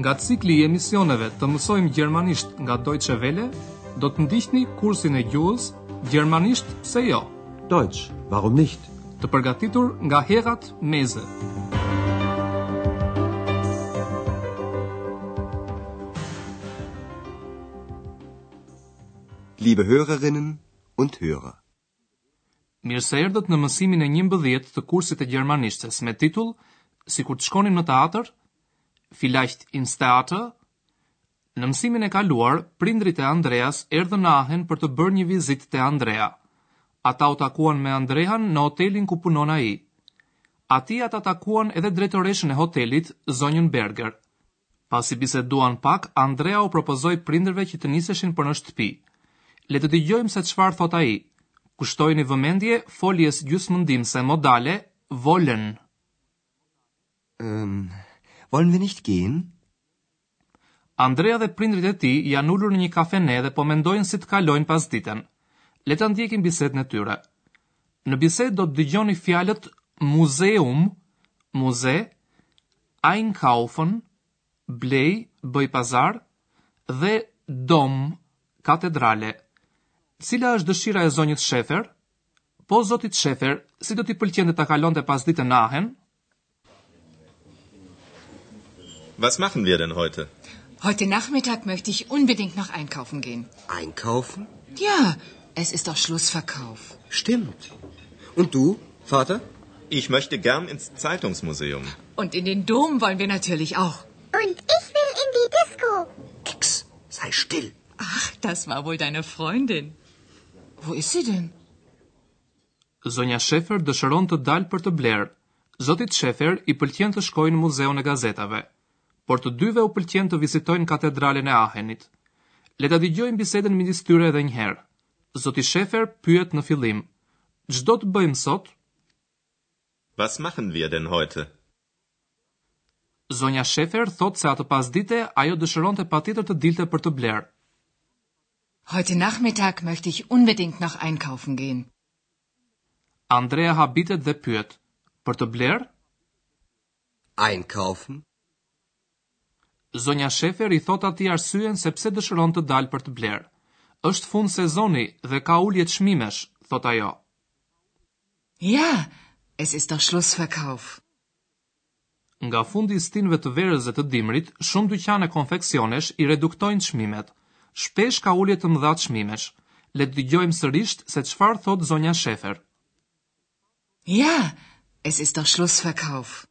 Nga cikli i emisioneve të mësojmë gjermanisht nga Deutsche Welle, do të ndiqni kursin e gjuhës Gjermanisht pse jo? Deutsch, warum nicht? Të përgatitur nga Herrad Meese. Liebe Hörerinnen und Hörer. Mirë se erdhët në mësimin e njëmbëdhjetë të kursit të gjermanishtes me titull Sikur të shkonim në teatër, Vielleicht ins Theater? Në mësimin e kaluar, prindërit e Andreas erdhën në Aachen për të bërë një vizitë te Andrea. Ata u takuan me Andrean në hotelin ku punon ai. Atje ata takuan edhe drejtoreshën e hotelit, zonjën Berger. Pasi biseduan pak, Andrea u propozoi prindërve që të niseshin për në shtëpi. Le të dëgjojmë se çfarë thotë ai, Kushtojini vëmendje foljes gjysmëndihmëse modale wollen. Ëm, wollen wir nicht gehen? Andrea dhe prindërit e tij janë ulur në një kafene dhe po mendojnë si të kalojnë pasditen. Le ta ndjekim bisedën e tyre. Në bisedë do të dëgjoni fjalët Museum, muze, einkaufen, blej, bëj pazar dhe Dom, katedrale. Cila është dëshira e zonjës Shefer? Po zotit Shefer, si do t'i pëlqente ta kalonte pasditen në Ahen? Was machen wir denn heute? Heute Nachmittag möchte ich unbedingt noch einkaufen gehen. Einkaufen? Ja, es ist doch Schlussverkauf. Stimmt. Und du, Vater? Ich möchte gern ins Zeitungsmuseum. Und in den Dom wollen wir natürlich auch. Und ich will in die Disco. Ex, sei still. Ach, das war wohl deine Freundin. Wo ist sie denn? Zonja Shefer dëshiron të dalë për të blerë. Zotit Shefer i pëlqen të shkojë në Muzeun e Gazetave. Por të dyve u pëlqen të vizitojnë Katedralen e Ahenit. Le ta dëgjojmë bisedën midis tyre edhe një herë. Zoti Shefer pyet në fillim, Ç'do të bëjmë sot? Was machen wir denn heute? Zonja Shefer thotë se atë pasdite ajo dëshironte patjetër të dilte për të blerë. Heute Nachmittag möchte ich unbedingt noch einkaufen gehen. Andrea habitet dhe pyet, Për të blerë? Einkaufen? Zonja Shefer i thotë atij arsyen se pse dëshiron të dalë për të blerë. Është fund sezoni dhe ka ulje çmimesh, thotë ajo. Ja, es ist doch Schlussverkauf. Nga fundi i stinëve të verës dhe të dimrit, shumë dyqane konfeksionesh i reduktojnë çmimet. Shpesh ka ulje të mëdha çmimesh. Le të dëgjojmë sërish se çfarë thotë zonja Schäfer. Ja, es ist doch Schlussverkauf.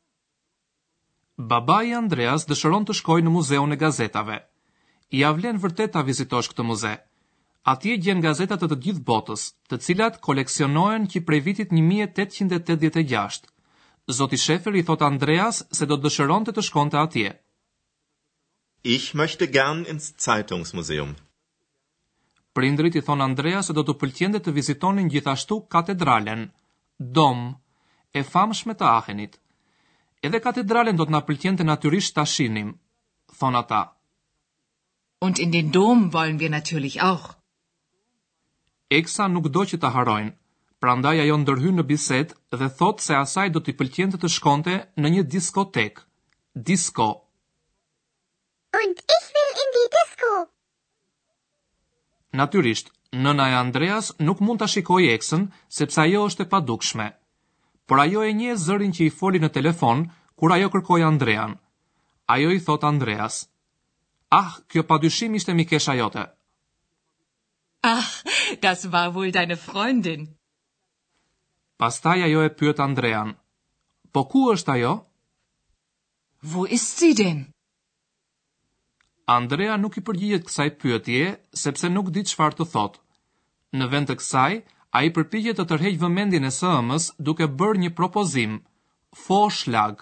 Babai i Andreas dëshiron të shkojë në Muzeun e Gazetave. Ia vlen vërtet ta vizitosh këtë muze. Atje gjen gazeta të të gjithë botës, të cilat koleksionohen që prej vitit një mijë e tetëqind e tetëdhjetë e gjashtë. Zoti Schaefer i thotë Andreas se do të dëshironte të shkonte atje. Ich möchte gern ins Zeitungsmuseum. Prindërit i thonë Andreas se do t'u pëlqente të vizitonin gjithashtu katedralen, Dom, e famshme të Aachenit. Edhe katedralen do të na pëlqente natyrisht ta shihnim, thonë ata. Und in den Dom wollen wir natürlich auch. Eksa nuk do që ta harrojnë, prandaj ajo ndërhyn në bisedë dhe thotë se asaj do t'i pëlqente të shkonte në një diskotekë, disko. Und ich will in die Disco. Natyrisht, nëna e Andreas nuk mund ta shikojë Eksën sepse ajo është e padukshme. Por ajo e njeh zërin që i foli në telefon kur ajo kërkoi Andrean. Ajo i thotë Andreas, Ah, kjo padyshim ishte mikesha jote. Ah, das war wohl deine Freundin. Pastaj ajo e pyet Andrean. Po ku është ajo? Wo ist sie denn? Andrea nuk i përgjigjet kësaj pyetje sepse nuk di çfarë të thotë. Në vend të kësaj, ai përpiqet të tërheqë vëmendjen e së ëmës duke bërë një propozim, Vorschlag,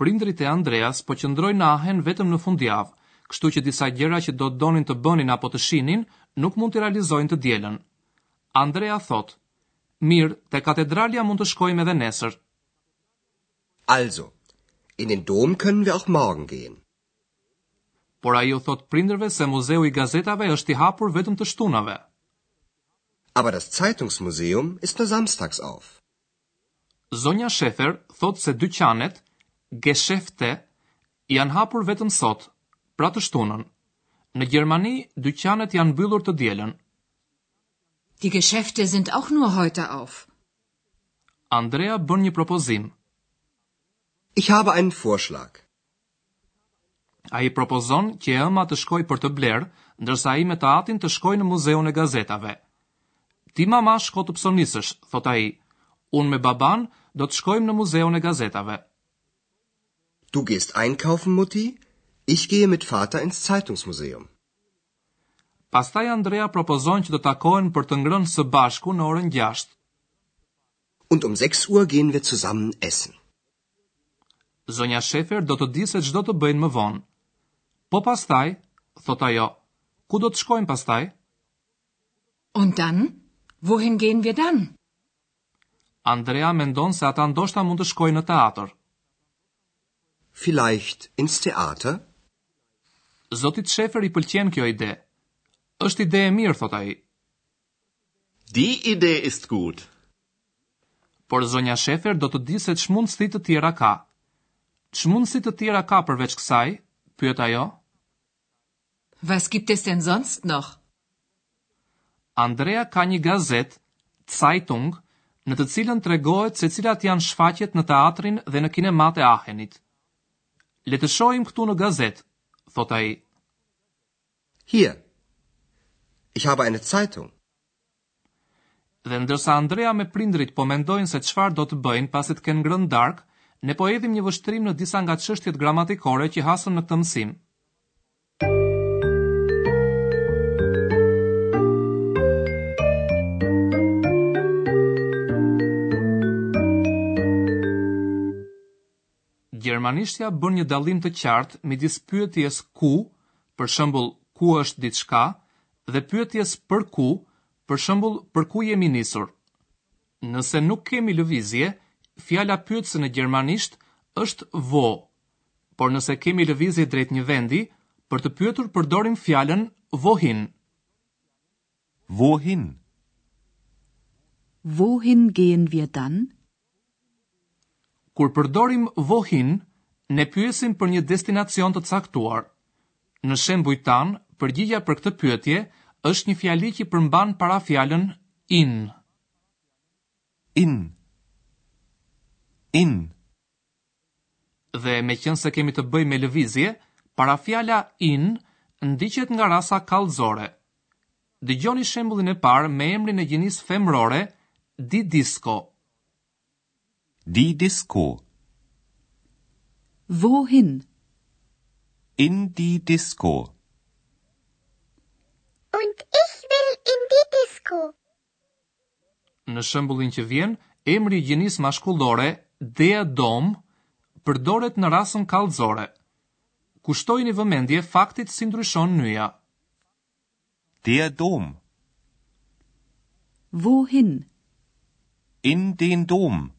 Prindërit e Andreas po qëndrojnë në Aachen vetëm në fundjavë, kështu që disa gjëra që do të donin të bënin apo të shihnin, nuk mund t'i realizojnë të dielën. Andrea thotë, Mirë, te katedralja mund të shkojmë edhe nesër. Also, in den Dom können wir auch morgen gehen. Por ai u thotë prindërve se muzeu i gazetave është i hapur vetëm të shtunave. Aber das Zeitungsmuseum ist nur samstags auf. Zonja Shefer thotë se dyqanet, Geschäfte, janë hapur vetëm sot, pra të shtunën. Në Gjermani dyqanet janë mbyllur të dielën. Die Geschäfte sind auch nur heute auf. Andrea bën një propozim. Ich habe einen Vorschlag. Ai propozon që e ëma të shkojë për të blerë, ndërsa ai me të atin të shkojë në Muzeun e Gazetave. Ti mama shko të psonisësh, thotë ai. Unë me babanë do të shkojmë në Muzeun e Gazetave. Du gehst einkaufen, Mutti. Ich gehe mit Vater ins Zeitungsmuseum. Pastaj Andrea propozon që të takohen për të ngrënë së bashku në orën gjashtë. Und um sechs Uhr gehen wir zusammen essen. Zonja Shefer do të di se ç'do të bëjnë më vonë. Po pastaj, thotë ajo, ku do të shkojmë pastaj? Und dann? Wohin gehen wir dann? Andrea mendon se ata ndoshta mund të shkojnë në teatër. Vielleicht ins Theater? Zotit Shefer i pëlqen kjo ide. Është ide e mirë, thotë ai. Die Idee ist gut. Por zonja Schäfer do të di se ç'mundësi të tjera ka. Ç'mundësi të tjera ka përveç kësaj? pyet ajo. Was gibt es denn sonst noch? Andrea ka një gazetë, Zeitung, në të cilën tregohet se cilat janë shfaqjet në teatrin dhe në kinematë e Aachenit. Le të shohim këtu në gazetë, thotë ai. Hier. Ich habe eine Zeitung. Dhe ndërsa Andrea me prindërit po mendojnë se çfarë do të bëjnë pasi të kenë ngrënë darkë, ne po hedhim një vështrim në disa nga çështjet gramatikore që hasëm në këtë mësim. Gjermanishtja bën një dallim të qartë midis pyetjes ku, për shembull ku është diçka, dhe pyetjes për ku, për shembull për ku jemi nisur. Nëse nuk kemi lëvizje, fjala pyetëse në gjermanisht është wo, por nëse kemi lëvizje drejt një vendi, për të pyetur përdorim fjalën wohin. Wohin? Wohin gehen wir dann? Kur përdorim wohin, ne pyesim për një destinacion të caktuar. Në shembujt tanë, përgjigja për këtë pyetje është një fjali që përmban parafjalën in. In. In. Dhe meqenëse kemi të bëjmë me lëvizje, parafjala in ndiqet nga rasa kallëzore. Dëgjoni shembullin e parë me emrin e gjinisë femërore die Disco. Die Disco. Wohin? In die Disco. Und ich will in die Disco. Në shembullin që vjen, emri i gjinisë mashkullore der Dom përdoret në rasën kallëzore. Kushtojini vëmendje faktit si ndryshon nyja. Der Dom. Wohin? In den Dom.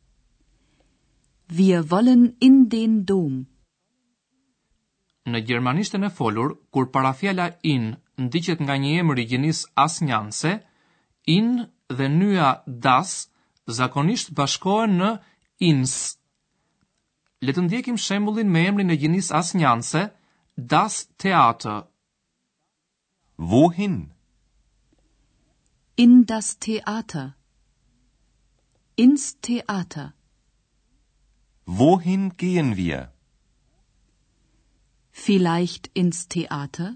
Wir wollen in den Dom. Në gjermanishten e folur, kur parafjala in ndiqet nga një emër i gjinisë asnjanëse, in dhe nyja das zakonisht bashkohen në ins. Le të ndjekim shembullin me emrin e gjinisë asnjanëse, Das Theater. Wohin? In das Theater. Ins Theater. Wohin gehen wir? Vielleicht ins Theater?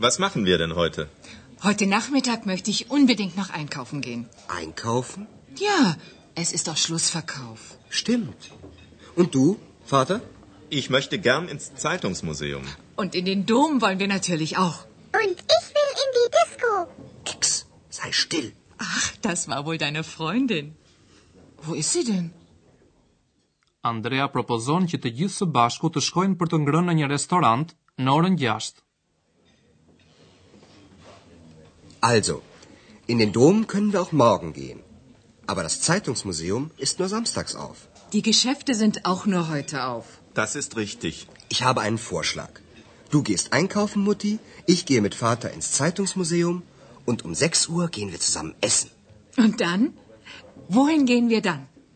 Was machen wir denn heute? Heute Nachmittag möchte ich unbedingt noch einkaufen gehen. Einkaufen? Ja, es ist doch Schlussverkauf. Stimmt. Und du, Vater? Ich möchte gern ins Zeitungsmuseum. Und in den Dom wollen wir natürlich auch. Und ich will in die Disco. Ex, sei still. Ach, das war wohl deine Freundin. Wo ist sie denn? Andrea propozon që të gjithë së bashku të shkojnë për të ngrënë në një restorant në orën 6. Also, in den Dom können wir auch morgen gehen. Aber das Zeitungsmuseum ist nur samstags auf. Die Geschäfte sind auch nur heute auf. Das ist richtig. Ich habe einen Vorschlag. Du gehst einkaufen, Mutti, ich gehe mit Vater ins Zeitungsmuseum und um 6 Uhr gehen wir zusammen essen. Und dann? Wohin gehen wir dann?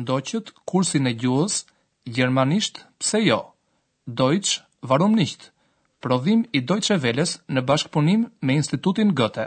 Ndoqët kursin e gjuhës, gjermanisht pse jo, Deutsch warum nicht, prodhim i Deutsche Welles në bashkëpunim me Institutin Goethe.